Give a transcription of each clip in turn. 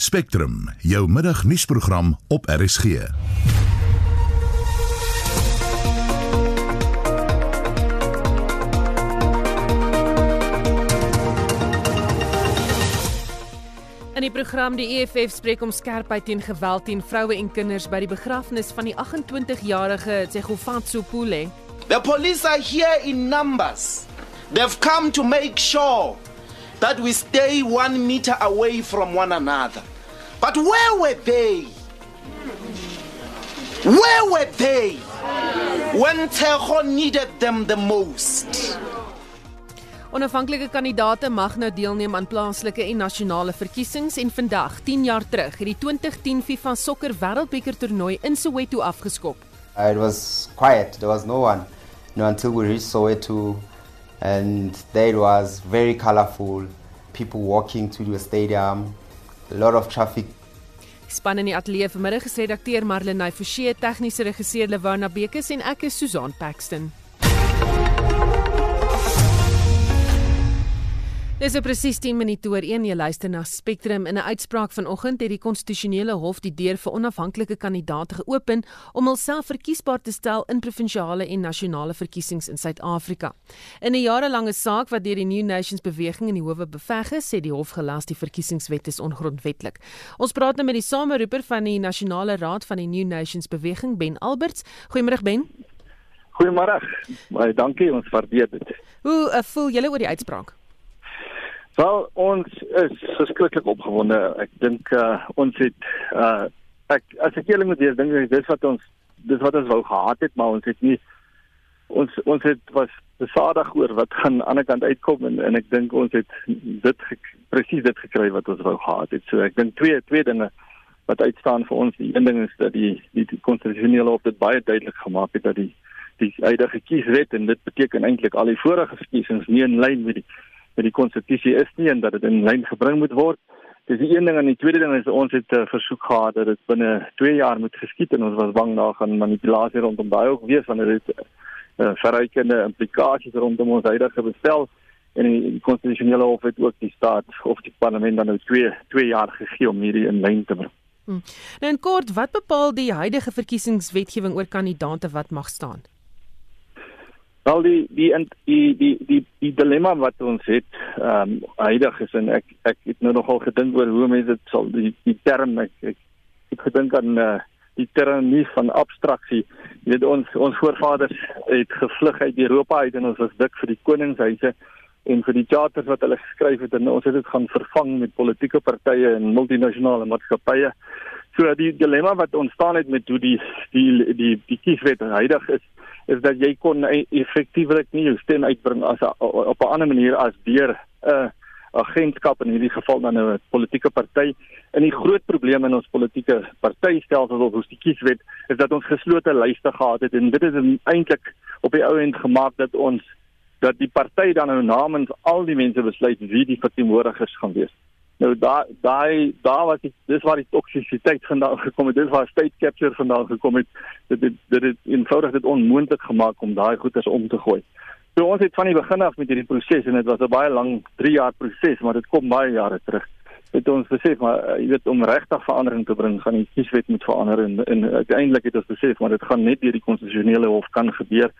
Spectrum, jou middagnuusprogram op RSG. In die program die EFF spreek om skerpheid teen geweld teen vroue en kinders by die begrafnis van die 28-jarige Tsegofatso Pule. The police are here in numbers. They've come to make sure that we stay one meter away from one another. But where were they? Where were they when Tejo needed them the most? Onafhanklike kandidaate mag nou deelneem aan plaaslike en nasionale verkiesings en vandag, 10 jaar terug, het die 2010 FIFA Sokker Wêreldbeker toernooi in Soweto afgeskop. Uh, it was quiet. There was no one. You know, until we reached Soweto, and there it was very colorful. People walking to the stadium, lot of traffic. Span in die ateljee vanmiddag is redakteur Marlenae Forsie, tegniese regisseur Lewana Bekes en ek is Susan Paxton. Dis op presies 10 minute oor 1 jy luister na Spectrum in 'n uitspraak vanoggend het die konstitusionele hof die deur vir onafhanklike kandidaate geopen om hulself verkiesbaar te stel in provinsiale en nasionale verkiesings in Suid-Afrika. In 'n jarelange saak wat deur die New Nations beweging in die howe beveg is, sê die hof gelas die verkiesingswet is ongrondwetlik. Ons praat nou met die sameroeper van die Nasionale Raad van die New Nations beweging, Ben Alberts. Goeiemôre Ben. Goeiemôre. Baie dankie, ons waardeer dit. Hoe uh, voel julle oor die uitspraak? Wel, ons is verskriklik opgewonde. Ek dink uh, ons het uh, ek as ek eerlik moet wees, dink ek dis wat ons dis wat ons wou gehad het, maar ons het nie ons ons het was besadig oor wat gaan aan die ander kant uitkom en en ek dink ons het dit presies dit gekry wat ons wou gehad het. So ek dink twee twee dinge wat uitstaan vir ons. Die een ding is dat die die, die konstitusionele hof dit baie duidelik gemaak het dat die die huidige kieswet en dit beteken eintlik al die vorige verkiesings nie in lyn met die met die konstitusie is nie en dat dit in lyn gebring moet word. Dis die een ding en die tweede ding is ons het 'n uh, versoek gehad dat dit binne 2 jaar moet geskied en ons was bang daar gaan manipulasie rondom daai ook wees wanneer dit uh, verrykende implikasies rondom ons huidige bestel en die, die konstitusionele hof het ook die staat of die parlement dan nou 2 2 jaar gegee om hierdie in lyn te bring. Hmm. Nou in kort, wat bepaal die huidige verkiesingswetgewing oor kandidaate wat mag staan? Wel die die die die die die dilemma wat ons het ehm um, huidig is en ek ek het nou nogal gedink oor hoe mense dit sal die die term ek ek het gedink aan uh, die term nie van abstraksie jy weet ons ons voorvaders het gevlug uit Europa uit en ons was dik vir die koningshuise en vir die charters wat hulle geskryf het en ons het dit gaan vervang met politieke partye en multinasjonale maatskappye. So die dilemma wat ontstaan het met hoe die die die die kieswet huidig is is dat jy kon e- effektiewelik nie jou stem uitbring as op 'n ander manier as deur 'n uh, agentskap in hierdie geval dan 'n politieke party. En die groot probleem in ons politieke partytelsel of ons die kieswet is dat ons geslote lyste gehad het en dit is eintlik op die ou end gemaak dat ons dat die party dan nou namens al die mense besluit wie die verteenwoordigers gaan wees. Nou daai daai daar was dit dis waar die toksisiteit vandaan gekom het. Dis waar state capture vandaan gekom het. Dit dit dit het eenvoudig dit onmoontlik gemaak om daai goeders om te gooi. So ons het van die begin af met hierdie proses en dit was 'n baie lang 3 jaar proses, maar dit kom baie jare terug. Het ons besef maar eh, jy weet om regtig verandering te bring, gaan die kieswet moet verander en en uiteindelik het ons besef maar dit gaan net deur die konstitusionele hof kan gebeur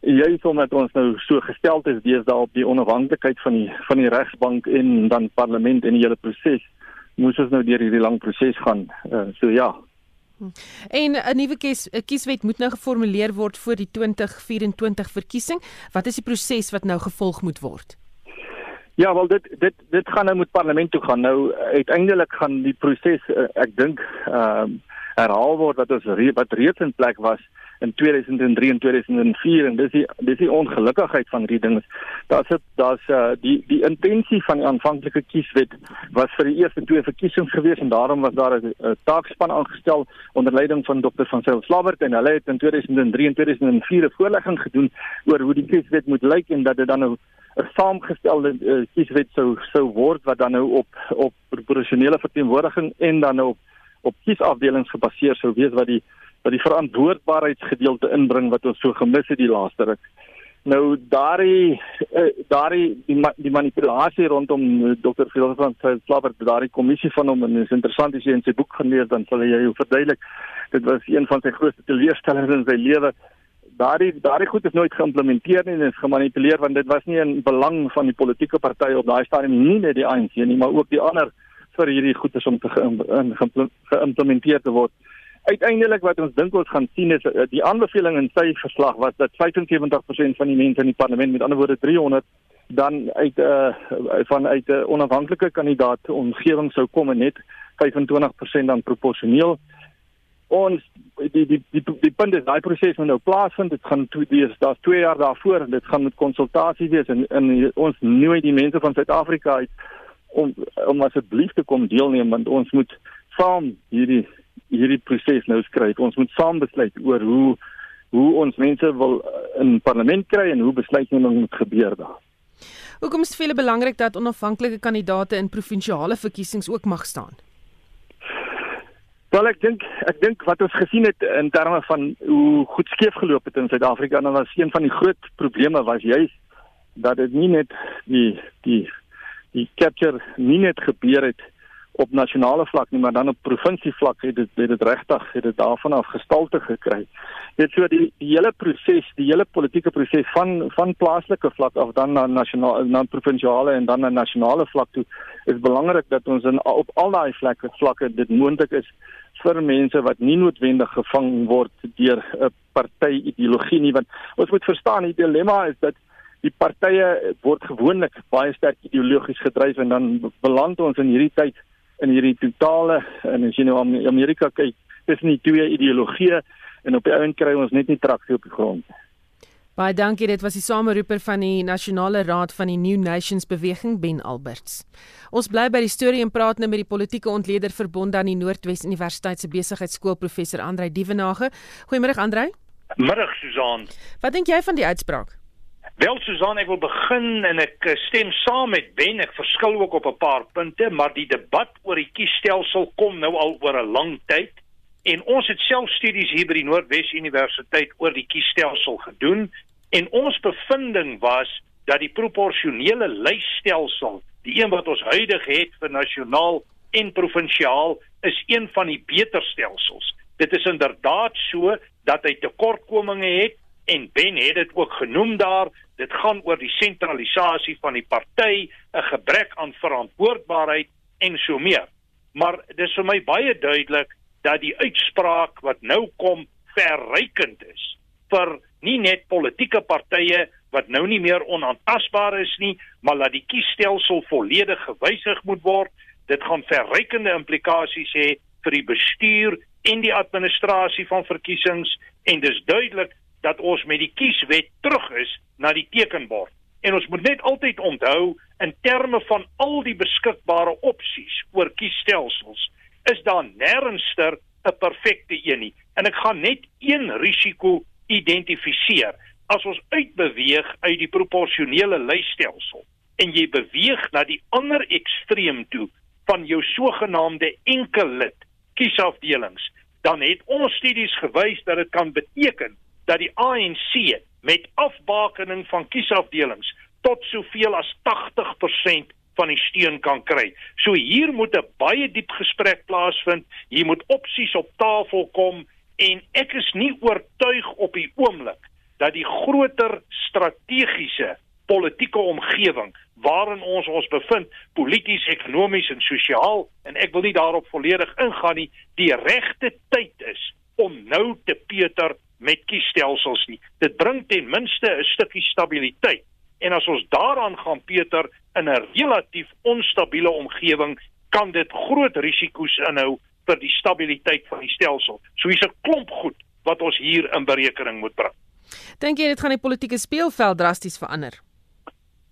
juis omdat ons nou so gestel is deesdae op die onafhanklikheid van die van die regsbank en dan parlement en die hele proses moes ons nou deur hierdie lang proses gaan uh, so ja En 'n nuwe kies kieswet moet nou geformuleer word vir die 2024 verkiesing. Wat is die proses wat nou gevolg moet word? Ja, wel dit dit dit gaan nou met parlement toe gaan. Nou uiteindelik gaan die proses uh, ek dink ehm uh, herhaal word wat ons re wat reeds in plek was in 2003 en 2004 en dis die dis die ongelukkigheid van hierdie dinge. Daar's daar's uh, die die intensie van die aanvanklike kieswet was vir die eerste twee verkiesings gewees en daarom was daar 'n taakspan aangestel onder leiding van Dr. van Sail Slabbert en hulle het in 2003 en 2004 'n voorlegging gedoen oor hoe die kieswet moet lyk en dat dit dan nou 'n saamgestelde uh, kieswet sou sou word wat dan nou op op proporsionele verteenwoordiging en dan nou op op kiesafdelings gebaseer sou wees wat die wat die verantwoordbaarheidsgedeelte inbring wat ons so gemis het die laaste ruk. Nou daardie uh, daardie die, die manipulasie rondom uh, Dr. Philip van Slapper daardie kommissie van hom en is interessant as jy in sy boek gaan lees dan sal jy jou verduidelik dit was een van sy grootste teleurstellings in sy lewe daardie daardie goed is nooit geïmplementeer nie en is gemanipuleer want dit was nie in belang van die politieke partye op daai stadium nie net die ANC nie maar ook die ander vir hierdie goedes om te geïmplementeer te word. Uiteindelik wat ons dink ons gaan sien is eh, die aanbeveling in sy verslag was dat 75% van die mense in die parlement met ander woorde 300 dan uit 'n uh, van uit 'n uh, onafhanklike kandidaat omgewing sou kom en net 25% dan proporsioneel. Ons die die die die punt is daai proses moet nou plaasvind. Dit gaan toe dis daar's 2 jaar daarvoor en dit gaan met konsultasie wees en, en ons nooi die mense van Suid-Afrika uit om om asseblief te kom deelneem want ons moet saam hierdie hierdie proses nou skryf ons moet saam besluit oor hoe hoe ons mense wil in parlement kry en hoe besluitneming moet gebeur daar Hoekom is dit vir julle belangrik dat onafhanklike kandidaate in provinsiale verkiesings ook mag staan? Wel ek dink ek dink wat ons gesien het in terme van hoe goed skeef geloop het in Suid-Afrika en dan was een van die groot probleme was juis dat dit nie net die die die capture nie net gebeur het op nasionale vlak nie maar dan op provinsie vlak het dit het dit regtig het dit daarvan af gestalte gekry. Dit so die die hele proses, die hele politieke proses van van plaaslike vlak af dan na nasionale na provinsiale en dan na nasionale vlak toe is belangrik dat ons in op al daai vlakke vlakke dit moontlik is vir mense wat nie noodwendig gevang word deur 'n party ideologie nie want ons moet verstaan die dilemma is dat die partye word gewoonlik baie sterk ideologies gedryf en dan beland ons in hierdie tyd in hierdie totale en as jy nou aan Amerika kyk, tussen die twee ideologieë en op die ouend kry ons net nie traksie op die grond. Baie dankie, dit was die sameroeper van die Nasionale Raad van die New Nations Beweging Ben Alberts. Ons bly by die storie en praat nou met die politieke ontleder verbond aan die Noordwes Universiteit se besigheidskool professor Andrei Dievenage. Goeiemôre Andrei. Middag Susan. Wat dink jy van die uitspraak? Wel Susan, ek wil begin en ek eh, stem saam met Ben. Ek verskil ook op 'n paar punte, maar die debat oor die kiesstelsel kom nou al oor 'n lang tyd. En ons het self studies hier by die Noordwes Universiteit oor die kiesstelsel gedoen en ons bevinding was dat die proporsionele lysstelsel, die een wat ons huidig het vir nasionaal en provinsiaal, is een van die beter stelsels. Dit is inderdaad so dat hy tekortkominge het en Ben het dit ook genoem daar dit gaan oor die sentralisasie van die party 'n gebrek aan verantwoordbaarheid en so meer. Maar dis vir my baie duidelik dat die uitspraak wat nou kom verrykend is vir nie net politieke partye wat nou nie meer onaantastbaar is nie maar dat die kiesstelsel volledig gewysig moet word. Dit gaan verrykende implikasies hê vir die bestuur en die administrasie van verkiesings en dis duidelik dat ons met die kieswet terug is na die tekenbord. En ons moet net altyd onthou in terme van al die beskikbare opsies oor kiesstelsels is daar nêrenster 'n perfekte een nie. En ek gaan net een risiko identifiseer. As ons uitbeweeg uit die proporsionele lysstelsel en jy beweeg na die ander ekstreem toe van jou sogenaamde enkel lid kiesafdelings, dan het ons studies gewys dat dit kan beteken dat die ANC met afbakening van kiesafdelings tot soveel as 80% van die steun kan kry. So hier moet 'n baie diep gesprek plaasvind. Hier moet opsies op tafel kom en ek is nie oortuig op die oomblik dat die groter strategiese politieke omgewing waarin ons ons bevind, polities, ekonomies en sosiaal en ek wil nie daarop volledig ingaan nie, die regte tyd is om nou te peter met kiesstelsels nie. Dit bring ten minste 'n stukkie stabiliteit. En as ons daaraan gaan Pieter in 'n relatief onstabiele omgewing, kan dit groot risiko's inhou vir die stabiliteit van die stelsel. So hier's 'n klomp goed wat ons hier in berekening moet bring. Dink jy dit gaan die politieke speelveld drasties verander?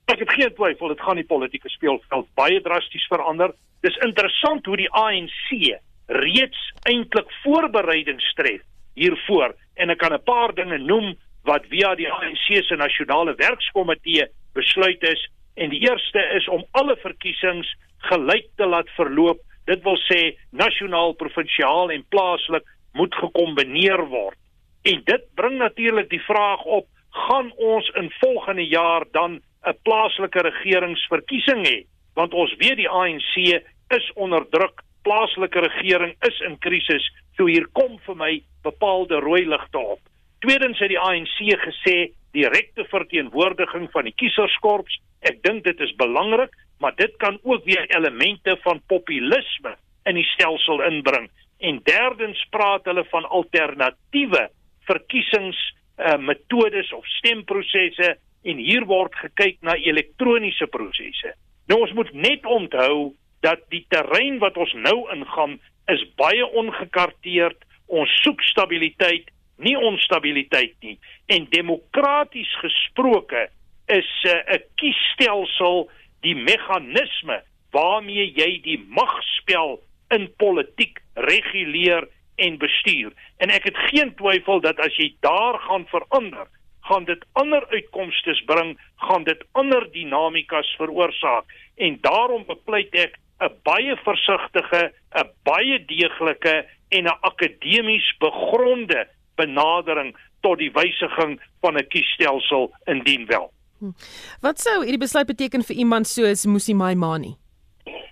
Ek het geen twyfel dit gaan die politieke speelveld baie drasties verander. Dis interessant hoe die ANC reeds eintlik voorbereidings tref hiervoor en ek kan 'n paar dinge noem wat via die ANC se nasionale werkskomitee besluit is. En die eerste is om alle verkiesings gelyk te laat verloop. Dit wil sê nasionaal provinsiaal en plaaslik moet gekombineer word. En dit bring natuurlik die vraag op gaan ons in volgende jaar dan 'n plaaslike regeringsverkiesing hê want ons weet die ANC is onder druk plaaslike regering is in krisis so hier kom vir my bepaalde rooi ligte op tweedens het die ANC gesê direkte verteenwoordiging van die kieserskorps ek dink dit is belangrik maar dit kan ook weer elemente van populisme in die stelsel inbring en derdens praat hulle van alternatiewe verkiesings uh, metodes of stemprosesse en hier word gekyk na elektroniese prosesse. Nou ons moet net onthou dat die terrein wat ons nou ingaan is baie ongekarteerd. Ons soek stabiliteit, nie onstabiliteit nie. En demokraties gesproke is eh, 'n uh, kiesstelsel die meganisme waarmee jy die magspel in politiek reguleer en bestuur. En ek het geen twyfel dat as jy daar gaan verander, gaan dit ander uitkomste bring, gaan dit ander dinamikas veroorsaak. En daarom bepleit ek 'n baie versigtige, 'n baie deeglike en 'n akademies begronde benadering tot die wysiging van 'n kiesstelsel indien wel. Hm. Wat sou hierdie besluit beteken vir iemand soos Musi Maimani?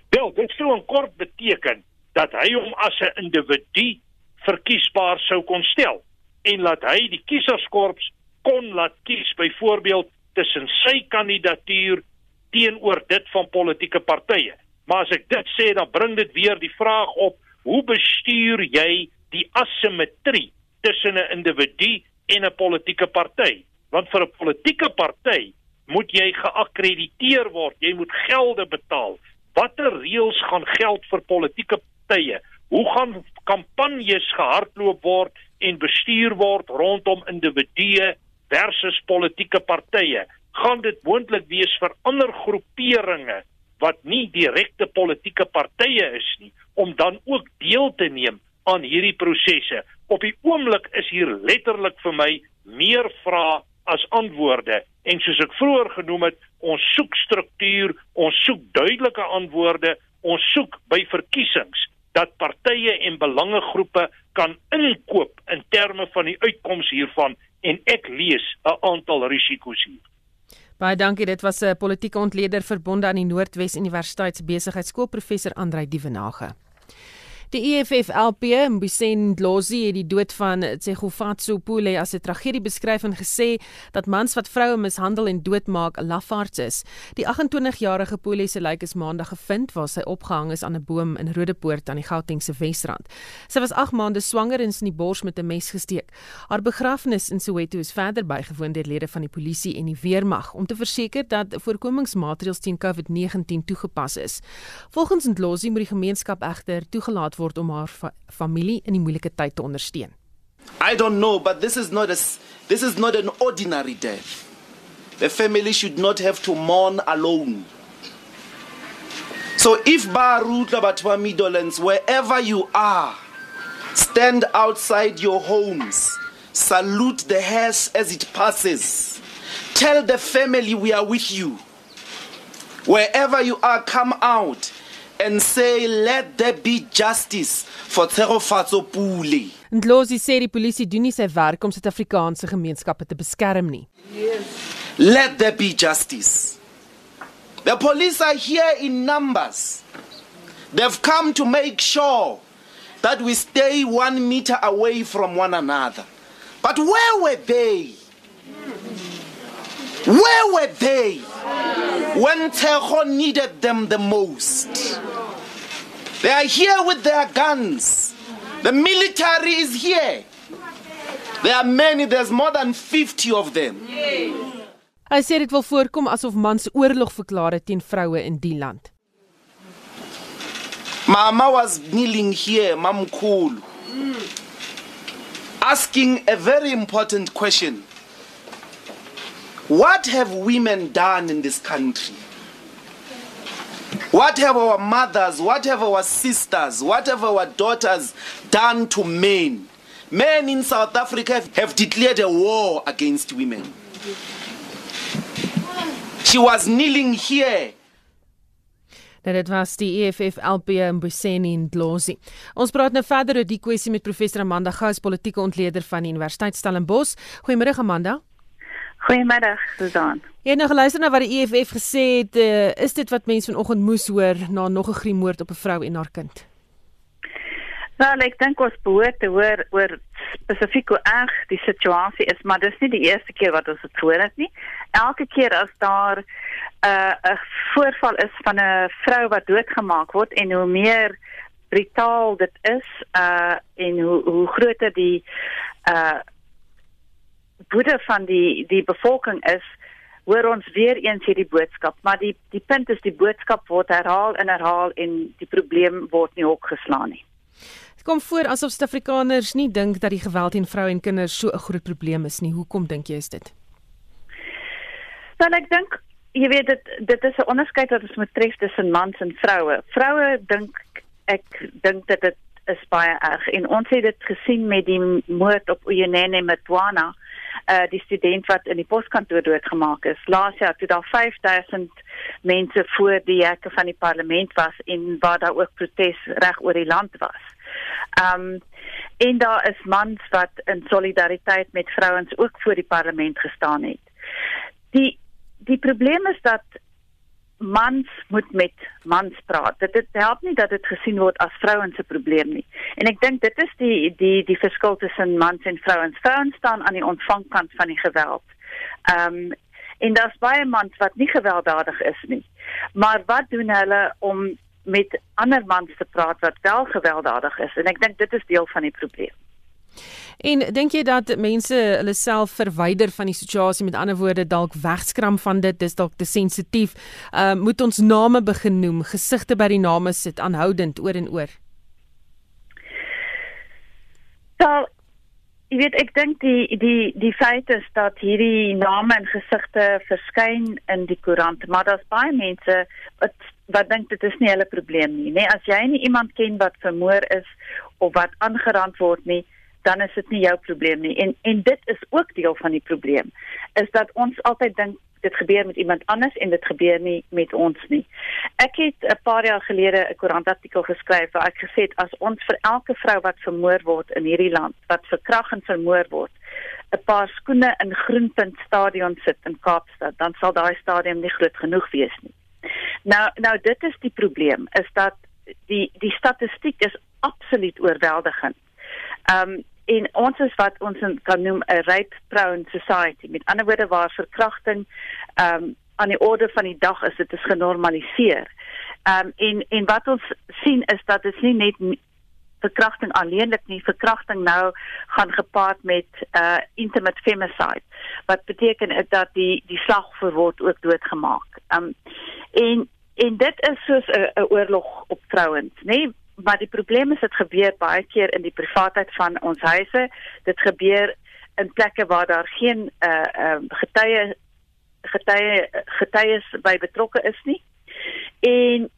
Wel, dit sou in kort beteken dat hy hom as 'n individu verkiesbaar sou kon stel en laat hy die kieserskorps kon laat kies byvoorbeeld tussen sy kandidatuur teenoor dit van politieke partye. Maar as ek dit sê, dan bring dit weer die vraag op: hoe bestuur jy die asimetrie tussen 'n individu en 'n politieke party? Want vir 'n politieke party moet jy geakkrediteer word, jy moet gelde betaal. Watter reëls gaan geld vir politieke partye? Hoe gaan kampanjes gehardloop word en bestuur word rondom individue versus politieke partye? Gaan dit moontlik wees vir ander groeperinge wat nie direkte politieke partye is nie om dan ook deel te neem aan hierdie prosesse? Op die oomblik is hier letterlik vir my meer vrae as antwoorde en soos ek vroeër genoem het, ons soek struktuur, ons soek duidelike antwoorde, ons soek by verkiesings dat partye en belangegroepe kan inkoop in terme van die uitkoms hiervan en ek lees 'n aantal risiko's hier. Baie dankie, dit was 'n politieke ontleder verbonde aan die Noordwes Universiteit se besigheidskool professor Andrei Dievenage. Die EFF-LP, Mbuseni Ndlozi, het die dood van Tsegofatso Pule as 'n tragedie beskryf en gesê dat mans wat vroue mishandel en doodmaak lafaards is. Die 28-jarige Pule se lijk is maandag gevind waar sy opgehang is aan 'n boom in Rodepoort aan die Gautengse Wesrand. Sy was 8 maande swanger en is in die bors met 'n mes gesteek. Haar begrafnis in Soweto is verder bygewoon deur lede van die polisie en die weermag om te verseker dat voorkomingsmaatreëls teen COVID-19 toegepas is. Volgens Ndlozi moet die gemeenskap egter toegelaat word om haar fa familie in die moeilike tyd te ondersteun. I don't know but this is not a this is not an ordinary death. The family should not have to mourn alone. So if Barutla Batwa Midlands wherever you are stand outside your homes salute the hearse as it passes tell the family we are with you wherever you are come out and say let there be justice for Tserofatso Pule. Ndlozi sê die polisie doen nie sy werk om Suid-Afrikaanse gemeenskappe te beskerm nie. Yes. Let there be justice. The police are here in numbers. They've come to make sure that we stay 1 meter away from one another. But where were they? Where were they when Tejo needed them the most? They are here with their guns. The military is here. There are many, there's more than 50 of them. Hy sê dit wil voorkom asof mans oorlog verklaar het teen vroue in die land. Mama was kneeling here, Mamkhulu, asking a very important question. What have women done in this country? What have our mothers, what have our sisters, what have our daughters done to men? Men in South Africa have declared a war against women. She was kneeling here Nou dit was die EFF LP in Boseni en Dlozi. Ons praat nou verder oor die kwessie met professor Amanda Gous, politieke ontleder van die Universiteit Stellenbosch. Goeiemôre Amanda. Goeiemiddag, Susan. Jy het nou geluister na wat die EFF gesê het, uh, is dit wat mense vanoggend moes hoor na nog 'n griemoord op 'n vrou en haar kind? Wel, ek dink ons behoort te hoor oor spesifiek hoe erg die situasie is, maar dis nie die eerste keer wat ons dit hoor het nie. Elke keer as daar 'n uh, 'n voorval is van 'n vrou wat doodgemaak word en hoe meer brutaal dit is, uh en hoe hoe groter die uh woede van die die bevolking is, hoor ons weer eens hierdie boodskap, maar die die punt is die boodskap word herhaal en herhaal en die probleem word nie opgeslaan nie. Dit kom voor asof Suid-Afrikaners nie dink dat die geweld teen vroue en kinders so 'n groot probleem is nie. Hoekom dink jy is dit? Dan ek dink jy weet dit dit is 'n onderskeid wat ons moet tref tussen mans en vroue. Vroue dink ek dink dat dit is baie erg en ons het dit gesien met die moord op Uyinene Mtwana uh die student wat in die poskantoor doodgemaak is. Laas jaar toe daar 5000 mense voor die hekke van die parlement was en waar daar ook protes reg oor die land was. Um en daar is mans wat in solidariteit met vrouens ook voor die parlement gestaan het. Die die probleem is dat mans moet met mans praat. Dit dit help nie dat dit gesien word as vrouens se probleem nie. En ek dink dit is die die die verskil tussen mans en vrouens. Vrouens staan aan die ontvangkant van die geweld. Ehm um, en daar's baie mans wat nie gewelddadig is nie. Maar wat doen hulle om met ander mans te praat wat wel gewelddadig is? En ek dink dit is deel van die probleem. En dink jy dat mense hulle self verwyder van die situasie? Met ander woorde dalk wegskram van dit dis dalk te sensitief. Uh, moet ons name begin noem? Gesigte by die name sit aanhoudend oor en oor. Wel Ek weet ek dink die die die feit is dat hierdie name en gesigte verskyn in die koerant maar daar's baie mense wat wat dink dit is nie hulle probleem nie nê? Nee, as jy nie iemand ken wat vermoor is of wat aangerand word nie dan is dit nie jou probleem nie. En en dit is ook deel van die probleem is dat ons altyd dink dit gebeur met iemand anders en dit gebeur nie met ons nie. Ek het 'n paar jaar gelede 'n koerantartikel geskryf waar ek gesê het as ons vir elke vrou wat vermoor word in hierdie land, wat verkragt en vermoor word, 'n paar skoene in Groenpunt stadion sit in Kaapstad, dan sal daai stadion nie groot genoeg wees nie. Nou nou dit is die probleem is dat die die statistiek is absoluut oorweldigend. Ehm um, en ons is wat ons kan noem 'n rape prone society met ander woorde waar verkrachting ehm um, aan die orde van die dag is dit is genormaliseer. Ehm um, en en wat ons sien is dat dit nie net verkrachting alleenlik nie verkrachting nou gaan gepaard met uh intimate femicide wat beteken dat die die slagoffer word ook doodgemaak. Ehm um, en en dit is soos 'n oorlog op vrouens, nê? Maar die probleem is dit gebeur baie keer in die privaatheid van ons huise. Dit gebeur in plekke waar daar geen uh uh getuie getuie getuies by betrokke is nie. En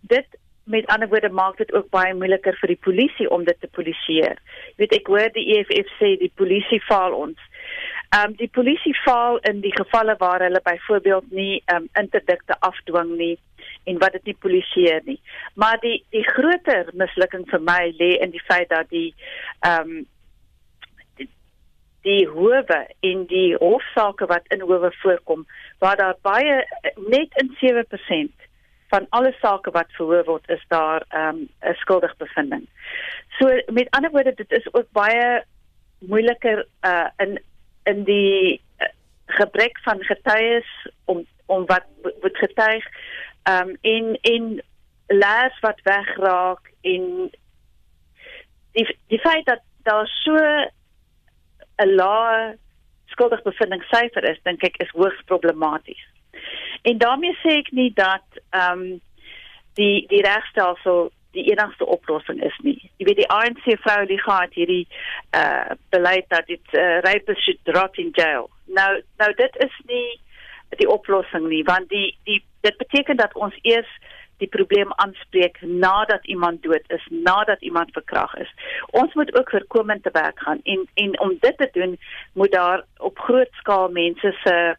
dit met ander woorde maak dit ook baie moeiliker vir die polisie om dit te polisieer. Jy weet ek hoor die EFF sê die polisie faal ons. Ehm um, die polisie faal in die gevalle waar hulle byvoorbeeld nie ehm um, interdikte afdwing nie en wat dit nie polisieer nie. Maar die die groter mislukking vir my lê in die feit dat die ehm um, die, howe en die hofsaake wat in howe voorkom waar daar baie net in 7% van alle sake wat verhoor word is daar ehm, 'n um, skuldig bevinding. So met ander woorde dit is ook baie moeiliker uh in in die uh, gebrek van getuies om om wat word getuig ehm um, en en laas wat wegraak en die die feit dat daar so 'n lae skuldig bevindingssyfer is dink ek is hoogs problematies. En daarmee sê ek nie dat ehm um, die die regstelsel die enigste oplossing is nie. Jy weet die ANC vrou liga het hierdie uh beleid dat dit uh, rapers should rot in jail. Nou nou dit is nie die oplossing nie want die die dit beteken dat ons eers die probleem aanspreek nadat iemand dood is, nadat iemand verkrag is. Ons moet ook voorkomend te werk gaan en en om dit te doen moet daar op groot skaal mense se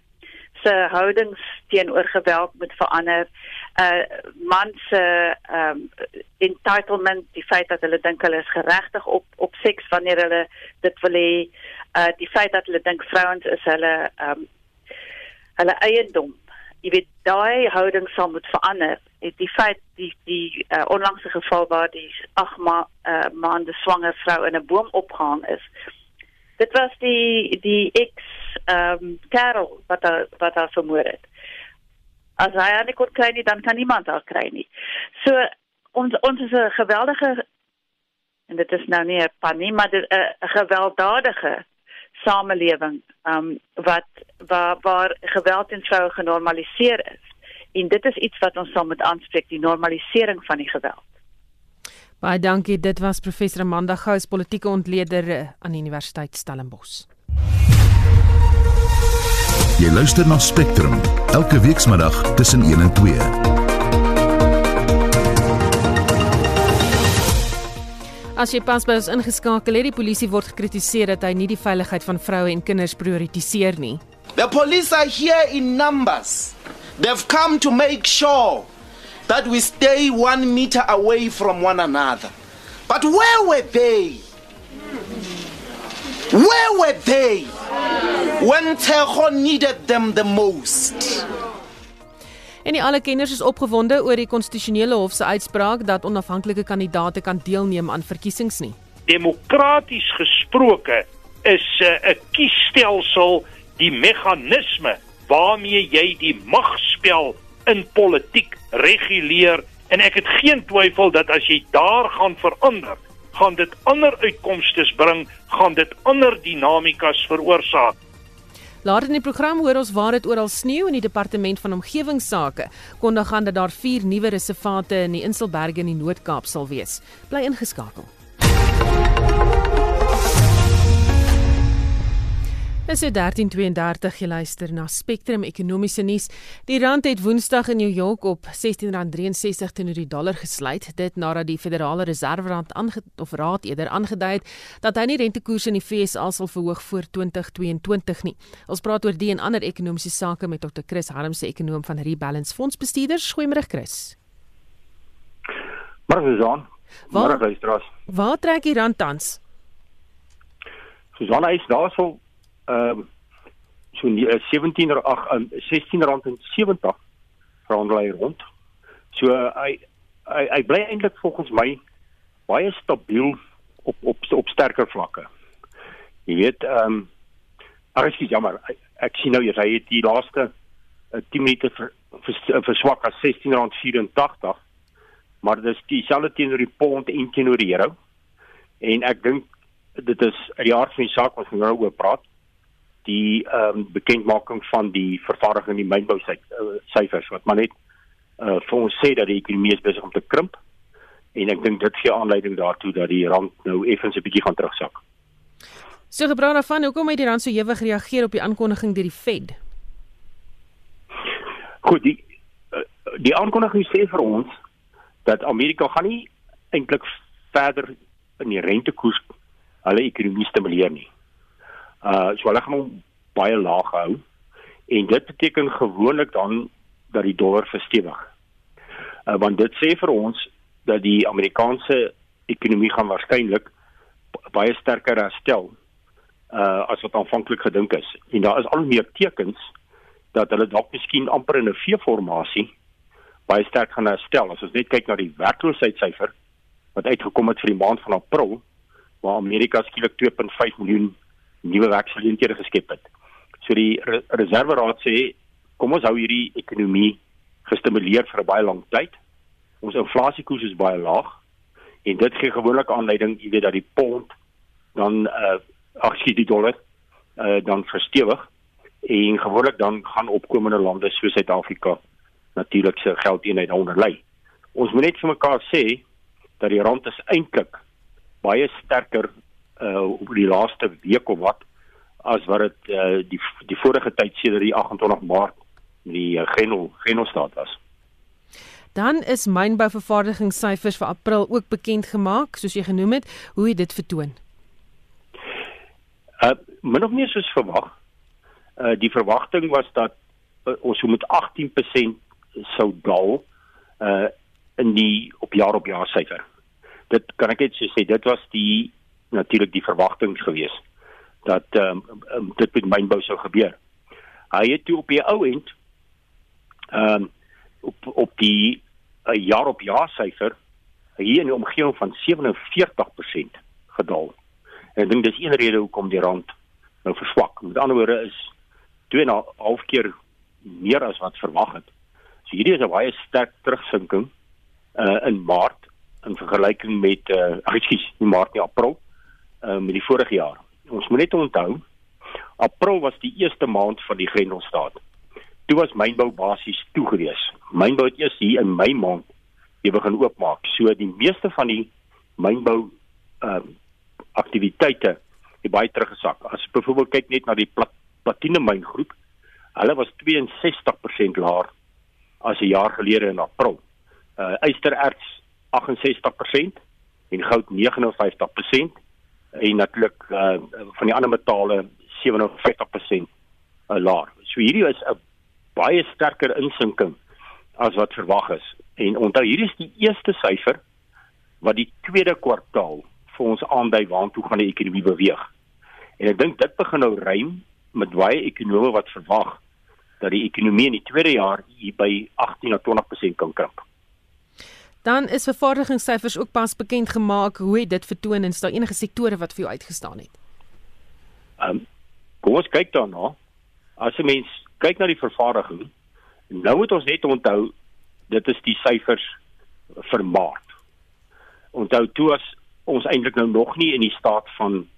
se houdings teenoor geweld moet verander. Uh man se um entitlement, die feit dat hulle dink hulle is geregtig op op seks wanneer hulle dit wil hê, uh die feit dat hulle dink vrouens is hulle um hulle eiendom. Jy weet daai houding sal moet verander. Het die feit die die uh, onlangse geval waar die 8 ma uh, maande swanger vrou in 'n boom opgehang is. Dit was die die ex ehm um, Karel wat daar wat daar vermoor het. As hy aan die kort kry nie, dan kan niemand daar kry nie. So ons ons is 'n geweldige en dit is nou nie 'n panie maar 'n gewelddadige samelewing um wat waar waar geweld teen vroue genormaliseer is. En dit is iets wat ons sal moet aanspreek, die normalisering van die geweld. Baie dankie. Dit was professor Amanda Gous, politieke ontleder eh, aan die Universiteit Stellenbosch. Jy luister na Spectrum elke weekmiddag tussen 1 en 2. As jy pas by ons ingeskakel het, die polisie word gekritiseer dat hy nie die veiligheid van vroue en kinders prioritiseer nie. The police are here in numbers. They've come to make sure that we stay one meter away from one another. But where were they? Where were they when Tejo needed them the most? En nie alle kenners is opgewonde oor die konstitusionele hof se uitspraak dat onafhanklike kandidaate kan deelneem aan verkiesings nie. Demokraties gesproke is 'n uh, kiesstelsel die meganisme waarmee jy die magspel in politiek reguleer en ek het geen twyfel dat as jy daar gaan verander, gaan dit ander uitkomste bring, gaan dit ander dinamikas veroorsaak. Later in die program hoor ons waar dit oral sneeu in die departement van omgewingsake kondig aan dat daar 4 nuwe reservate in die Inselberge in die Noord-Kaap sal wees. Bly ingeskakel. Dis 1332 jy luister na Spectrum Ekonomiese Nuus. Die rand het Woensdag in New York op R16.63 teenoor die dollar gesluit, dit nadat die Federale Reserve of Raad eerder aangedui het dat hy nie rentekoerse in die FSA sal verhoog voor 2022 nie. Ons praat oor die en ander ekonomiese sake met Dr. Chris Harmse, ekonom van Rebalance Fondsbestuurders. Goeiemôre Chris. Môre Jean. Môre luisteraars. Waar trek die rand tans? Susanna is daarso ehm uh, so 17 ag 16 rand en 70 verhandel hy rond. So uh, hy hy, hy bly eintlik volgens my baie stabiel op op op sterker vlakke. Jy weet ehm um, ek jammer ek, ek sien nou jy hy het die laaste uh, 10 minute vir verswak as 16.84 maar dis dieselfde teenoor die pond en teenoor die euro en ek dink dit is uit die aard van die saak wat ons nou oor praat die ehm um, bekendmaking van die vervaardiging die mynbou syfers wat maar net uh, vir ons sê dat die ekonomie is besig om te krimp en ek dink dit gee aanleiding daartoe dat die rand nou effens 'n bietjie gaan terugsak. So gepraat daarvan, hoekom het die rand so ewig reageer op die aankondiging deur die Fed? Goed, die uh, die aankondiging sê vir ons dat Amerika gaan nie eintlik verder in die rentekoers hulle ekonomie stimuleer nie. Uh so hulle gaan hom baie laag hou en dit beteken gewoonlik dan dat die dollar verstewig. Uh want dit sê vir ons dat die Amerikaanse ekonomie gaan waarskynlik baie sterker herstel uh as wat aanvanklik gedink is. En daar is al meer tekens dat hulle dalk miskien amper in 'n V-formasie baie sterk gaan herstel. As ons net kyk na die werkloosheidssyfer wat uitgekom het vir die maand van April waar Amerika skielik 2.5 miljoen nuwe werksgeleenthede geskep het. So die re reserveraad sê kom ons hou hierdie ekonomie gestimuleer vir 'n baie lang tyd. Ons inflasiekoers is baie laag en dit gee gewoonlik aanleiding, jy weet dat die pond dan uh ag skiet die dollar uh dan verstewig en gewoonlik dan gaan opkomende lande soos Suid-Afrika natuurlik se geldeenheid onder lê. Ons moet net vir mekaar sê dat die rand is eintlik baie sterker uh op die laaste week of wat as wat dit uh die die vorige tyd sedert die 28 Maart die uh, Grenel Grenelstaat was. Dan is mynbouvervaardigingssyfers vir April ook bekend gemaak, soos jy genoem het, hoe het dit vertoon? Uh min of meer soos verwag. Uh die verwagting was dat uh, ons moet 18% sou daal uh in die op jaar op jaar syfer. Dit kan ek net sê dit was die natuurlik die verwagting gewees dat ehm um, dit met mynbou sou gebeur. Hy het toe op die ou end ehm um, op op die uh, jaar op jaar syfer hier in die omgewing van 47% gedaal. En ek dink dis een rede hoekom die rand nou verswak. Met ander woorde is 2 en 'n half keer meer as wat verwag het. So hierdie is 'n baie sterk terugsinking uh in Maart in vergelyking met uh ekskuus, nie Maart nie, April uh met die vorige jaar. Ons moet net onthou April was die eerste maand van die Grendelstaat. Toe was mynbou basies toegewees. Mynbou het eers hier in Mei maand weer begin oopmaak. So die meeste van die mynbou uh aktiwiteite het baie teruggesak. As jy byvoorbeeld kyk net na die plat, platine myngroep, hulle was 62% laer as 'n jaar gelede in April. Uh ystererts 68% en goud 59% en natuurlik uh van die ander metale 57% uh, laer. So hierdie is 'n baie sterker insinking as wat verwag is. En onthou hierdie is die eerste syfer wat die tweede kwartaal vir ons aandui waartoe gaan die ekonomie beweeg. En ek dink dit begin nou rym met baie ekonome wat verwag dat die ekonomie in die tweede jaar hier by 18 tot 20% kan krimp. Dan is vervaardigingssyfers ook pas bekend gemaak. Hoe het dit vertoon en is daar enige sektore wat vir jou uitgestaan het? Ehm um, kom ons kyk daarna. As 'n mens kyk na die vervaardiging, nou moet ons net onthou dit is die syfers vir Maart. Onthou toe as ons eintlik nou nog nie in die staat van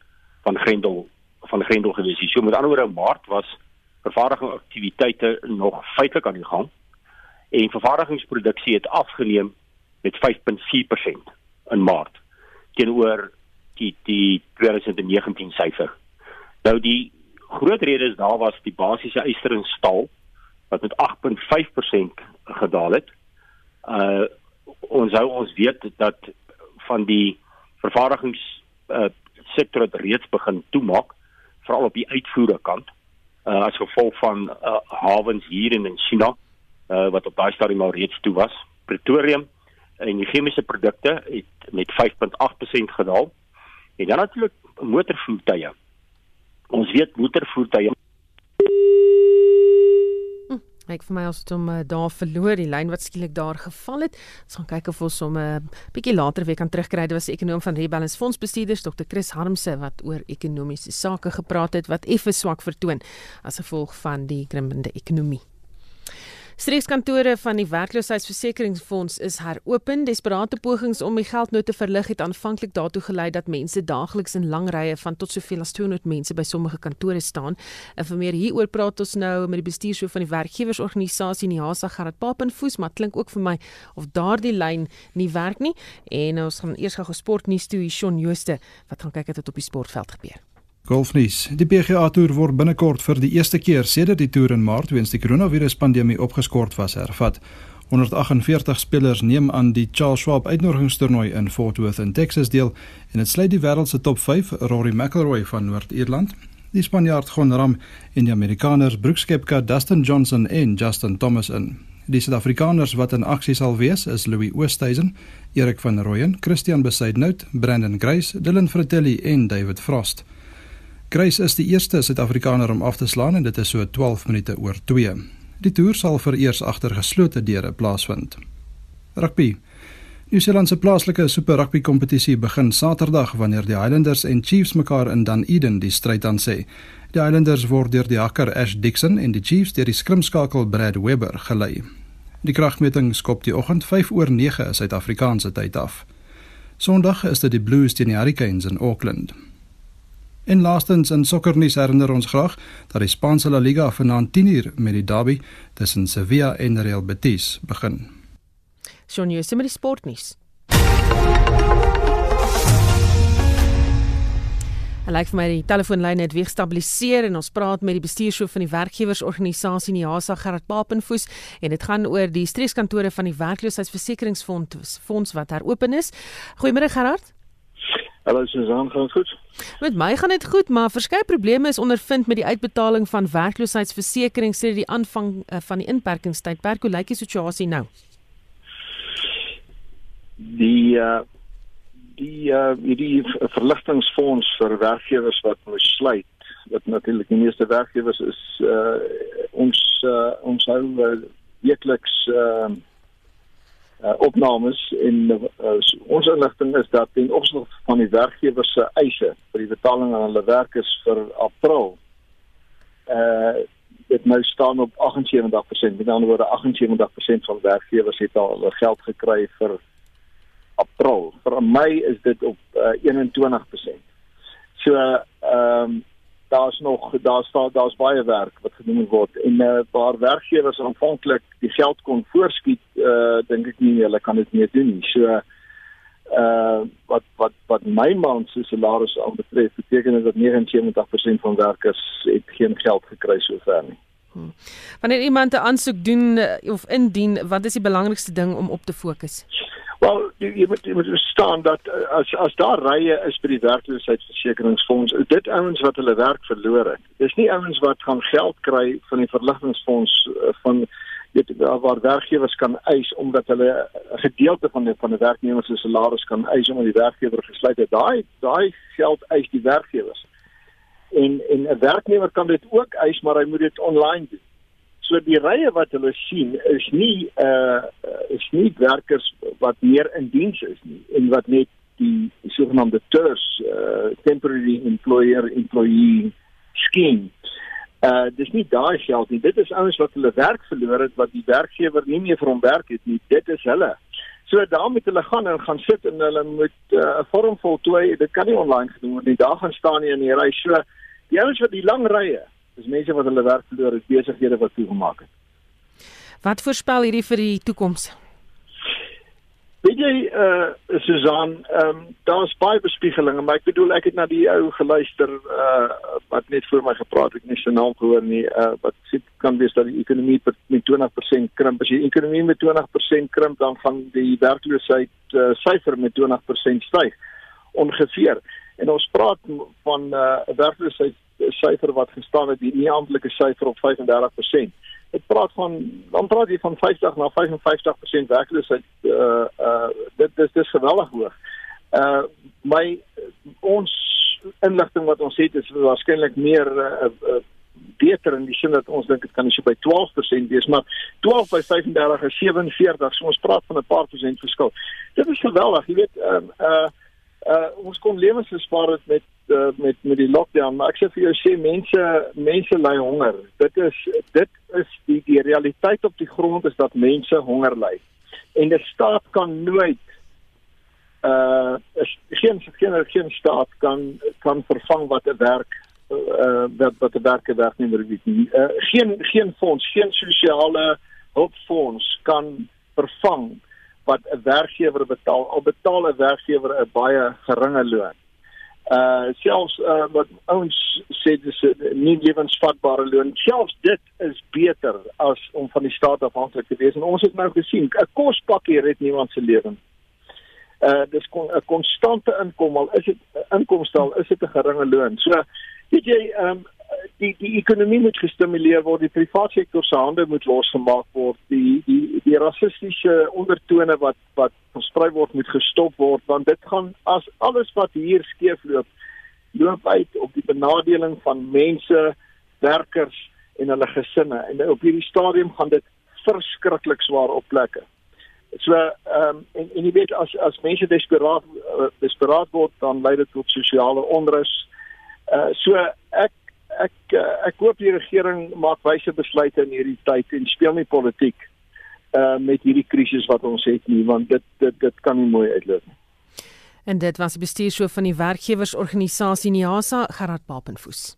van Grendel van Grendel gewees het. So met ander woorde Maart was vervaardigingsaktiwiteite nog feitelik aan die gang en vervaardigingsproduksie het afgeneem met 5.4% in Maart teenoor die die 2019 syfer. Nou die groot rede is daar was die basiese yster en staal wat met 8.5% gedaal het. Uh ons sou ons weet dat van die vervaardigings uh sektor het reeds begin toemaak veral op die uitvoere kant uh, as gevolg van uh, hawens hier in China uh, wat op daai stadium al reeds toe was. Pretoria en die chemiese produkte het met 5.8% gedaal. En dan natuurlik motorvoertuie. Ons weet motorvoertuie Ek vir my as dit om uh, daar verloor die lyn wat skielik daar geval het. Ons gaan kyk of ons hom 'n uh, bietjie later weer kan terugkry. Dit was die ekonom van Rebalance Fondsbestuurders Dr. Chris Harmse wat oor ekonomiese sake gepraat het wat effe swak vertoon as gevolg van die krimpende ekonomie. Streekskantore van die werkloosheidsversekeringsfonds is heropen. Desperate pogings om die geldnote te verlig het aanvanklik daartoe gelei dat mense daagliks in lang rye van tot soveel as 200 mense by sommige kantore staan. En vir meer hieroor praat ons nou met die bestuurshoof van die werkgewersorganisasie Nihasa Gerard Papenfoos, maar klink ook vir my of daardie lyn nie werk nie. En ons gaan eers gou sportnuus toe hier Shaun Jooste wat gaan kyk wat op die sportveld gebeur. Golfnuus. Die PGA Tour word binnekort vir die eerste keer sedert die toer in Maart weens die koronaviruspandemie opgeskort was hervat. 148 spelers neem aan die Charles Schwab uitnodigingstoernooi in Fort Worth in Texas deel en dit sluit die wêreld se top 5 Rory McIlroy van Noord-Ierland, die Spanjaard Jon Ram en die Amerikaners Brooks Koepka, Dustin Johnson en Justin Thomas in. Die Suid-Afrikaners wat in aksie sal wees is Louis Oosthuizen, Erik van Rooyen, Christian Besaidnout, Brandon Grace, Dylan Fratelli en David Frost. Grace is die eerste Suid-Afrikaner om af te slaan en dit is so 12 minute oor 2. Die toer sal vereers agter geslote deure plaasvind. Rugby. Nieu-Seeland se plaaslike Super Rugby kompetisie begin Saterdag wanneer die Highlanders en Chiefs mekaar in Dunedin die stryd aan sê. Die Highlanders word deur die hakker Ash Dixon en die Chiefs deur die skrimskakel Brad Weber gelei. Die kragmeting skop die oggend 5 oor 9 Suid-Afrikaanse tyd af. Sondag is dit die Blues teen die Hurricanes in Auckland. En laastens in sokkernuus herinner ons graag dat die Spaanse La Liga vanaand 10uur met die derby tussen Sevilla en Real Betis begin. Shaun Jooste met die sportnuus. Hy lyk vir my die telefoonlyn het weer gestabiliseer en ons praat met die bestuurshoof van die werkgewersorganisasie Niasa Gerard Papenfoos en dit gaan oor die streekskantore van die werkloosheidsversekeringsfonds fonds wat heropen is. Goeiemôre Gerard. Hallo Susan, gaan dit goed? Met my gaan dit goed, maar verskeie probleme is ondervind met die uitbetaling van werkloosheidsversekering sedert die aanvang uh, van die inperkingstydperk. Hoe lyk die situasie nou? Die uh die uh die verligtingfonds vir werkgewers wat moes sluit wat natuurlik die meeste werkgewers is uh ons uh, ons hou uh, weekliks uh, uh opnames en uh, ons inligting is dat ten opsigte van die werkgewers se eise vir die betaling aan hulle werkers vir April uh dit nou staan op 78%. Met ander woorde 78% van werkgewers het al hulle geld gekry vir April. Vir Mei is dit op uh, 21%. So ehm um, daar's nog daar's daar's baie werk wat gedoen word en 'n uh, paar werkgewers aanvanklik die geld kon voorskiet uh dink ek nie hulle kan dit meer doen nie. So uh wat wat wat my maand se salaris aan betref beteken dit dat 79% van werkers het geen geld gekry sover nie. Hmm. Wanneer iemand 'n aansoek doen of indien, wat is die belangrikste ding om op te fokus? Wel, jy, jy moet jy moet verstaan dat uh, as as daar rye is by die werkloosheidsversekeringsfonds, dit ouens wat hulle werk verloor het. Dis nie ouens wat gaan geld kry van die verligtingfonds uh, van weet waar werkgewers kan eis omdat hulle 'n gedeelte van die van die werknemers se salaris kan eis omdat die werkgewer gesluit het. Daai daai geld eis die werkgewers. En en 'n werknemer kan dit ook eis, maar hy moet dit online doen. So die rye wat hulle sien is nie uh is nie werkers wat meer in diens is nie en wat net die, sogenaamde TERS uh temporary employer employee scheme. Uh dis nie daai geld nie. Dit is ouens wat hulle werk verloor het wat die werkgewer nie meer vir hom werk het nie. Dit is hulle. So daarmee hulle gaan en gaan sit en hulle moet 'n uh, vorm voltooi. Dit kan nie online gedoen word nie. Daar gaan staan nie in die ry. So die ouens wat die lang rye Dis mense wat hulle werk verloor het, besighede wat toegemaak het. Wat voorspel hierdie vir die toekoms? Weet jy eh uh, Susan, ehm um, daar's baie bespiegelinge, maar ek bedoel ek het na die ou geluister eh uh, wat net voor my gepraat het, nie sy naam gehoor nie, eh uh, wat sê kan wees dat die ekonomie met 20% krimp. As die ekonomie met 20% krimp, dan gaan die werkloosheid uh, syfer met 20% styg ongeveer. En ons praat van 'n uh, werkloosheid syfer wat gestaan het, die nie amptelike syfer op 35%. Dit praat van dan praat jy van 50 na 55% werkloosheid. Uh uh dit dis dis geweldig hoog. Uh my ons inligting wat ons het is waarskynlik meer uh, uh beter in die sin dat ons dink dit kan so by 12% wees, maar 12 by 35 is 47, so ons praat van 'n paar persent verskil. Dit is geweldig, jy weet, um, uh uh ons kon lewens gespaar het met uh, met met die lockdown maar ek sê vir jou sê mense mense ly honger. Dit is dit is die die realiteit op die grond is dat mense honger ly. En die staat kan nooit uh geen geen geen staat kan kan vervang wat 'n werk uh wat wat 'n werker werknemer weet nie. Uh, geen geen fonds geen sosiale hulpfonds kan vervang wat 'n werkgewer betaal al betaal 'n werkgewer 'n baie geringe loon. Uh selfs uh wat ouens sê dis 'n nie lewensvatbare loon. Selfs dit is beter as om van die staat afhanklik te wees. En ons het nou gesien 'n kospakkie red niemand se lewe. Uh dis 'n kon, konstante inkom al is dit inkomste al is dit 'n geringe loon. So weet jy um die die ekonomie moet gestimuleer word, die private sektor se hande moet losgemaak word, die die die rassistiese ondertone wat wat versprei word moet gestop word want dit gaan as alles wat hier skeefloop loop uit op die benadeling van mense, werkers en hulle gesinne en op hierdie stadium gaan dit verskriklik swaar op plekke. So ehm um, en en jy weet as as mense desperaat uh, desperaat word dan lei dit tot sosiale onrus. Uh so ek ek eh, ek hoop die regering maak wyse besluite in hierdie tyd en speel nie politiek uh met hierdie krisis wat ons het nie want dit dit dit kan nie mooi uitloop nie. En dit was die bestuurshoof van die werkgewersorganisasie NIASA Gerard Papenfoes.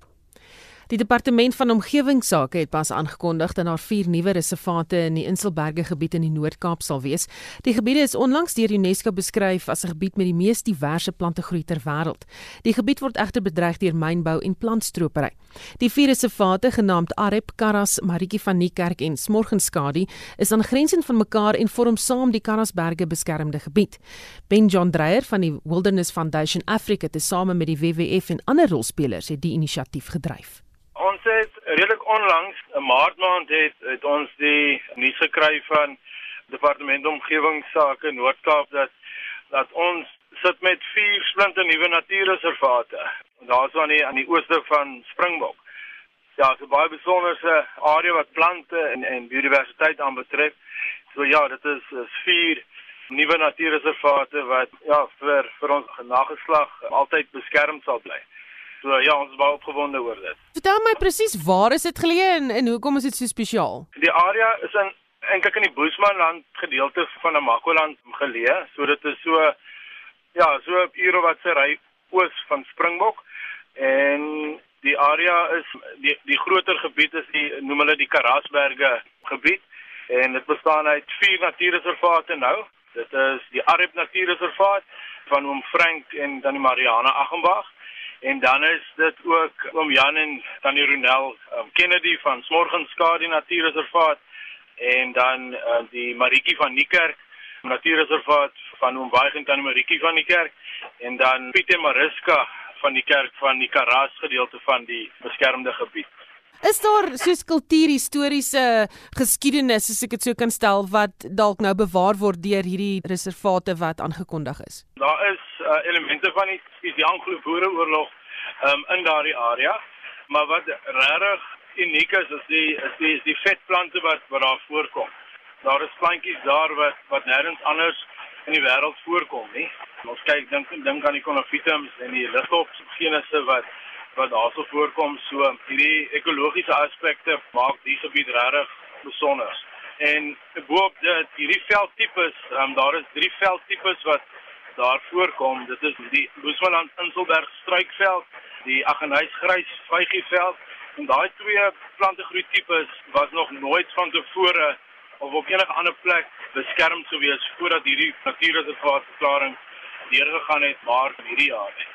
Die departement van omgewingsake het pas aangekondig dat daar vier nuwe reservate in die Inselberge gebied in die Noord-Kaap sal wees. Die gebiede is onlangs deur UNESCO beskryf as 'n gebied met die mees diverse plantegroei ter wêreld. Die gebied word egter bedreig deur mynbou en plantstropery. Die vier reservate genaamd Arep, Karras, Maritjie van Niekerk en Smorgenskadi is aan grensend van mekaar en vorm saam die Karrasberge beskermde gebied. Ben John Dreyer van die Wilderness Foundation Africa het tesame met die WWF en ander rolspelers het die inisiatief gedryf. Onlangs 'n maart maand het, het ons die nuus gekry van Departement Omgewingsake Noord-Kaap dat dat ons sit met vier splinte nuwe natuurreservate. Daar's aan die aan die ooste van Springbok. Ja, so baie besonderse area wat plante en en biodiversiteit aanbetref. So ja, dit is is vier nuwe natuurreservate wat ja vir vir ons nageslag altyd beskerm sal bly. So ja, ons is baie opgewonde oor dit. Vertel my presies waar is dit geleë en, en hoekom is dit so spesiaal? Die area is in eintlik in die Boesmanland gedeelte van Namakoland geleë. So dit is so ja, so 'n uur wat se ry oos van Springbok en die area is die die groter gebied is die noem hulle die Karasberge gebied en dit bestaan uit vier natuurreservate nou. Dit is die Arab Natuurreservaat van Oom Frank en dan die Mariana Aggenbach en dan is dit ook Oom Jan en Tannie Ronel um, Kennedy van Smorgenskade Natuurreservaat en dan uh, die Maritjie van Niekerk Natuurreservaat van Oom Waig en Tannie Maritjie van die kerk en dan Pieter Mariska van die kerk van die Karas gedeelte van die beskermde gebied. Is daar soos kultuurhistoriese geskiedenis, as ek dit so kan stel, wat dalk nou bewaar word deur hierdie reservate wat aangekondig is? Daar is uh, elemente van die, die Anglo-Boereoorlog um, in daardie area, maar wat regtig uniek is, is die is die is die vetplante wat wat daar voorkom. Daar is plantjies daar wat wat nêrens anders in die wêreld voorkom nie. Ons kyk dink dink aan die conophytums en die ligopgenisse wat wat daarso voorkom. So hierdie ekologiese aspekte maak die gebied regtig besonder. En boop dit hierdie veldtipes, um, daar is drie veldtipes wat daar voorkom. Dit is die Boesmanland Inselberg struikveld, die Aggeneysgrys vygieveld en daai twee plantegroeitipes was nog nooit van tevore of op enige ander plek beskerm sou wees voordat hierdie natuurreservaatverklaring deurgegaan het maar hierdie jaar.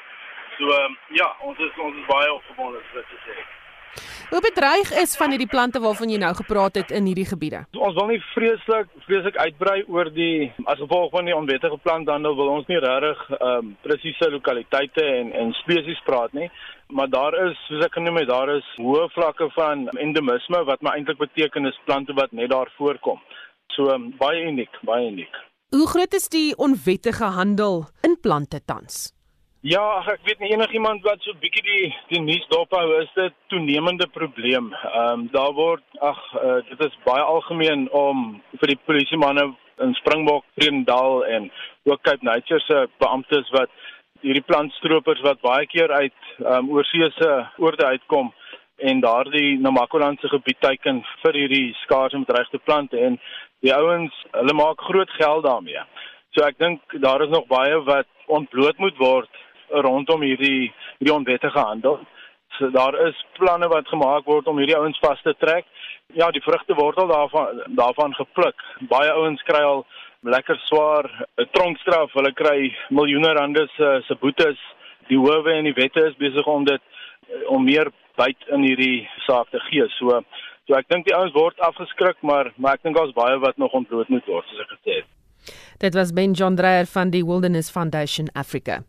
So um, ja, ons is ons is baie opgewonde om dit te sê. Hoe bedreig is van hierdie plante waarvan jy nou gepraat het in hierdie gebiede? Ons wil nie vreeslik vreeslik uitbrei oor die as gevolg van die onwettige planthandel wil ons nie regtig ehm um, presiese lokaliteite en en spesies praat nie, maar daar is soos ek genoem het, daar is hoë vlakke van endemisme wat maar eintlik beteken is plante wat net daar voorkom. So um, baie uniek, baie uniek. Hoe groot is die onwettige handel in plante tans? Ja, ek weet nie enigiemand wat so bietjie die die nuus dop hou is dit toenemende probleem. Ehm um, daar word ag uh, dit is baie algemeen om vir die polisie manne in Springbok, Vredendal en ook Cape Nature se beamptes wat hierdie plantstropers wat baie keer uit ehm um, oorseese oorde uitkom en daardie Namakolandse gebied teiken vir hierdie skaars en bedreigde plante en die ouens, hulle maak groot geld daarmee. So ek dink daar is nog baie wat ontbloot moet word rondom hierdie hierdie onwettige handel. So daar is planne wat gemaak word om hierdie ouens vas te trek. Ja, die vrugte word al daarvan daarvan gepluk. Baie ouens kry al lekker swaar 'n tronkstraf. Hulle kry miljoene rande se se boetes. Die howe en die wette is besig om dit om meer byt in hierdie saak te gee. So so ek dink die ouens word afgeskrik, maar maar ek dink daar's baie wat nog ontbloot moet word, soos ek gesê het. Dit was Ben John Dreyer van die Wilderness Foundation Africa.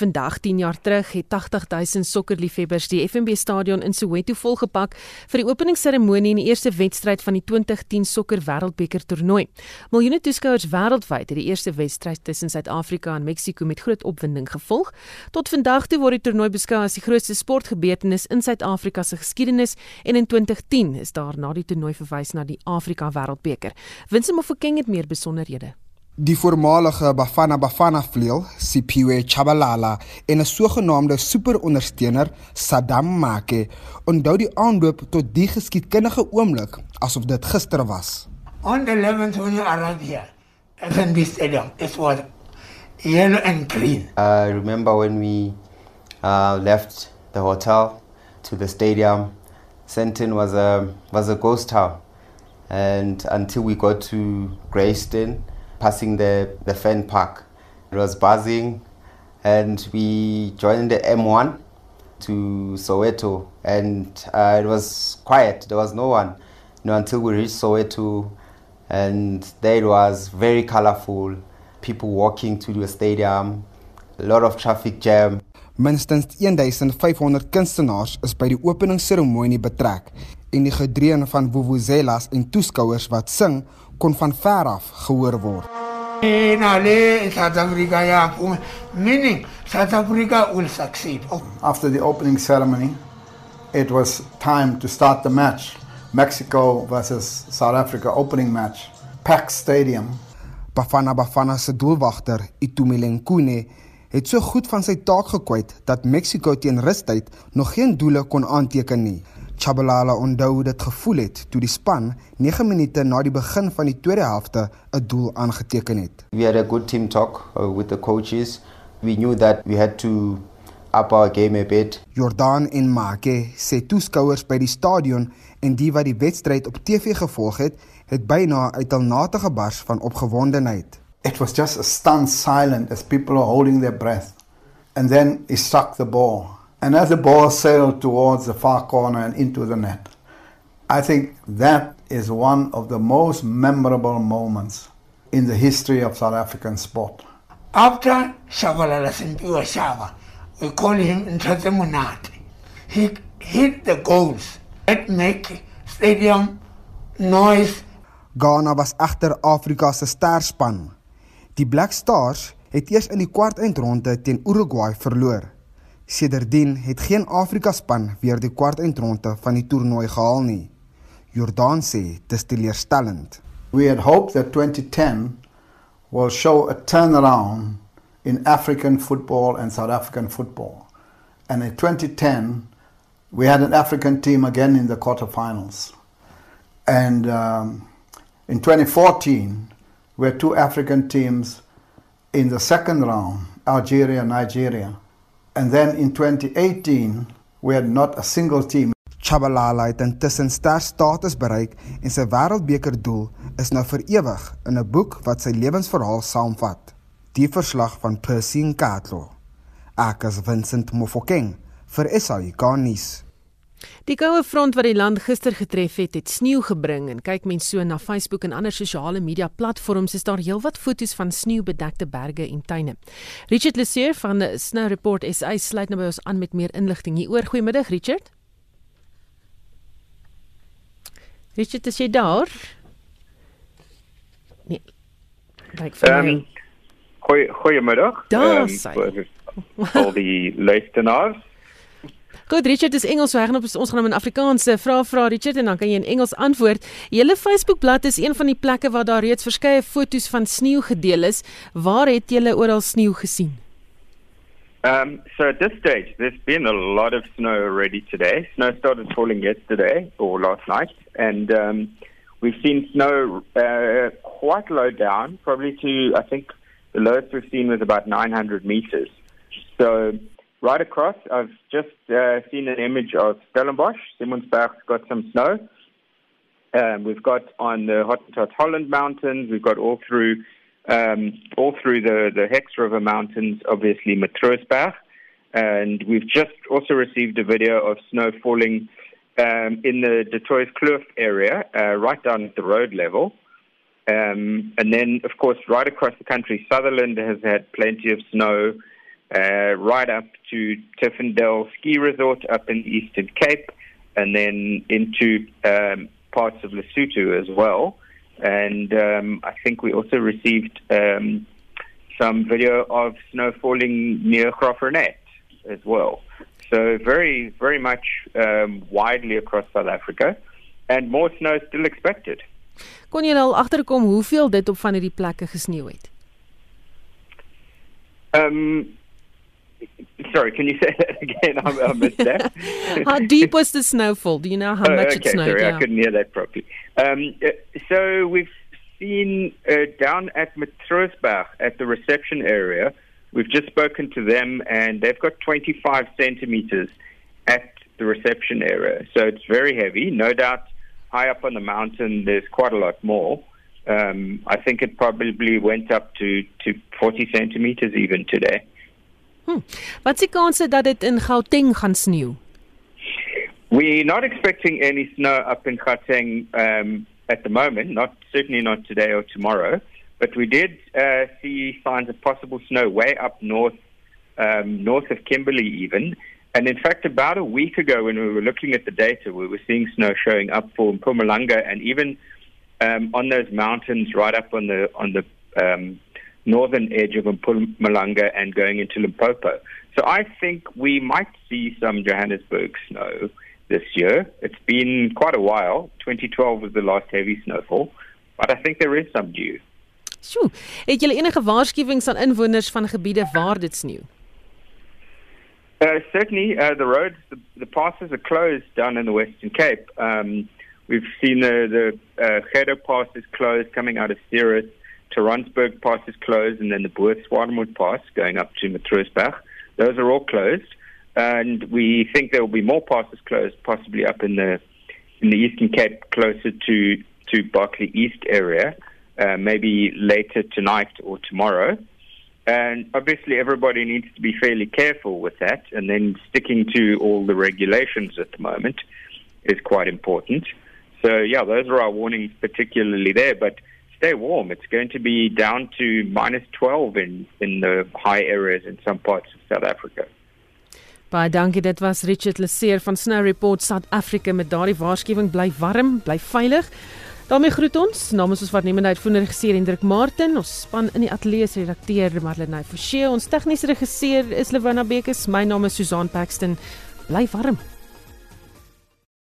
Vandag 10 jaar terug het 80000 sokkerliefhebbers die FNB stadion in Soweto volgepak vir die openingsseremonie in die eerste wedstryd van die 2010 sokker wêreldbeker toernooi. Miljoene toeskouers wêreldwyd het die eerste wedstryd tussen Suid-Afrika en Mexiko met groot opwinding gevolg. Tot vandag toe word die toernooi beskou as die grootste sportgebeurtenis in Suid-Afrika se geskiedenis en in 2010 is daar na die toernooi verwys na die Afrika wêreldbeker. Winsome Mofokeng het meer besonderhede. Die voormalige Bafana Bafana vleuel, Siphiwe Chabalala en 'n sogenaamde superondersteuner, Saddam Make, onthou die aanloop tot die geskiedkundige oomblik asof dit gister was. On the 11th when you arrived here, at the stadium, it was yellow and green. I remember when we uh, left the hotel to the stadium, Senton was a was a ghost town, and until we got to Greyston passing the, the fan park. It was buzzing, and we joined the M1 to Soweto, and uh, it was quiet. There was no one, you know, until we reached Soweto, and there it was very colorful. People walking to the stadium, a lot of traffic jam. Minstens 1500 kunstenaars is by die openingsseremonie betrek en die gedreun van vuvuzelas en toeskouers wat sing kon van ver af gehoor word. In Ale, South Africa, yeah, meaning South Africa will succeed. Oh. After the opening ceremony, it was time to start the match. Mexico versus South Africa opening match. Packed stadium. Bafana Bafana se doelwagter, Itumelengkune, het so goed van sy taak gekwyt dat Mexico teen rustyd nog geen doele kon aanteken nie. Chabalala onthou dit gevoel het toe die span 9 minute na die begin van die tweede helfte 'n doel aangeteken het. We had a good team talk uh, with the coaches. We knew that we had to up our game a bit. Jordan en Make sê toeskouers by die stadion en die wat die wedstryd op TV gevolg het, het byna uit hul nate gebars van opgewondenheid. It was just a stunned silence as people were holding their breath. And then he struck the ball. And as the ball sailed towards the far corner and into the net, I think that is one of the most memorable moments in the history of South African sport. After Shabalala Simpiwa Shaba, we call him Ntate He hit the goals that make stadium noise. Ghana was agter Afrika se sterspan. Die Black Stars het eers in die kwartfinale teen Uruguay verloor. Sedertdien het geen Afrika span weer die kwartfinale van die toernooi gehaal nie. Jordan sê dis teleurstellend. We had hoped that 2010 will show a turnaround in African football and South African football. And in 2010, we had an African team again in the quarterfinals. And um, in 2014, we had two African teams in the second round Algeria, Nigeria. And then in 2018, we had not a single team. Chabalala het intussen ster status bereik en sy wêreldbeker doel is nou vir ewig in 'n boek wat sy lewensverhaal saamvat. Die verslag van Percy Nkatlo. Ek is Vincent Mofokeng vir SAI Garnis. Die koue front wat die land gister getref het, het sneeu gebring en kyk mens so na Facebook en ander sosiale media platforms is daar heelwat foto's van sneeubedekte berge en tuine. Richard Leseur van Snow Report SA sluit nou by ons aan met meer inligting hieroor. Goeiemiddag Richard. Richard, is jy daar? Nee. Kyk vir my. Um, goeie goeiemiddag. Daar um, sy. Al die luisteraars. Goed, Richard is Engels reg op ons gaan hom in Afrikaans vra vra Richard en dan kan jy in Engels antwoord. Julle Facebookblad is een van die plekke waar daar reeds verskeie foto's van sneeu gedeel is. Waar het julle oral sneeu gesien? Um, so at this stage, there's been a lot of snow already today. Snow started falling yesterday or last night, and um, we've seen snow uh, quite low down, probably to, I think the lowest we've seen was about 900 meters. So right across, I've just uh, seen an image of Stellenbosch. Simonsberg's got some snow. Um, we've got on the Hottentot Holland Mountains. We've got all through um, all through the the Hex River Mountains. Obviously, Matroosberg, and we've just also received a video of snow falling um, in the Detroit Kloof area, uh, right down at the road level. Um, and then, of course, right across the country, Sutherland has had plenty of snow uh, right up to Tiffindale Ski Resort up in the Eastern Cape, and then into um, parts of Lesotho as well. And um, I think we also received um, some video of snow falling near Graaff-Reinet as well. So very, very much um, widely across South Africa, and more snow still expected. Kon jy al agterkom hoeveel dit op van hierdie plekke gesneeu het? Um Sorry, can you say that again? I, I missed that. how deep was the snowfall? Do you know how oh, much okay, it snowed? Sorry, yeah. I couldn't hear that properly. Um, uh, so we've seen uh, down at Matroosberg at the reception area. We've just spoken to them, and they've got 25 centimeters at the reception area. So it's very heavy. No doubt, high up on the mountain, there's quite a lot more. Um, I think it probably went up to, to 40 centimeters even today. Hmm. Wat is die kanse dat dit in Gauteng gaan sneeu? We're not expecting any snow up in Gauteng um, at the moment, not certainly not today or tomorrow. But we did uh, see signs of possible snow way up north, um, north of Kimberley even. And in fact, about a week ago, when we were looking at the data, we were seeing snow showing up for Mpumalanga and even um, on those mountains right up on the on the um, northern edge of Mpumalanga and going into Limpopo. So I think we might see some Johannesburg snow this year. It's been quite a while. 2012 was the last heavy snowfall, but I think there is some dew. Sjoe, het julle enige waarskuwings aan inwoners van gebiede waar dit sneeu? Uh, certainly, uh, the roads, the, the, passes are closed down in the Western Cape. Um, we've seen the, the uh, Gedo Pass is closed coming out of Ceres. Taransburg Pass is closed, and then the Boer Swartmoed Pass going up to Matroosberg. Those are all closed, and we think there will be more passes closed, possibly up in the in the Eastern Cape, closer to to Berkeley East area, uh, maybe later tonight or tomorrow. And obviously, everybody needs to be fairly careful with that, and then sticking to all the regulations at the moment is quite important. So, yeah, those are our warnings, particularly there. But stay warm. It's going to be down to minus 12 in, in the high areas in some parts of South Africa. Baie dankie. Dit was Richard Leseer van Snow Report South Africa met daardie waarskuwing bly warm, bly veilig. daarmee groet ons namens ons waarnemende uitvoerende regisseur Hendrik Martin, ons span in die ateljee se redakteur Marlene Forsie, ons tegniese regisseur is Lewona Bekes, my naam is Susan Paxton. Bly warm.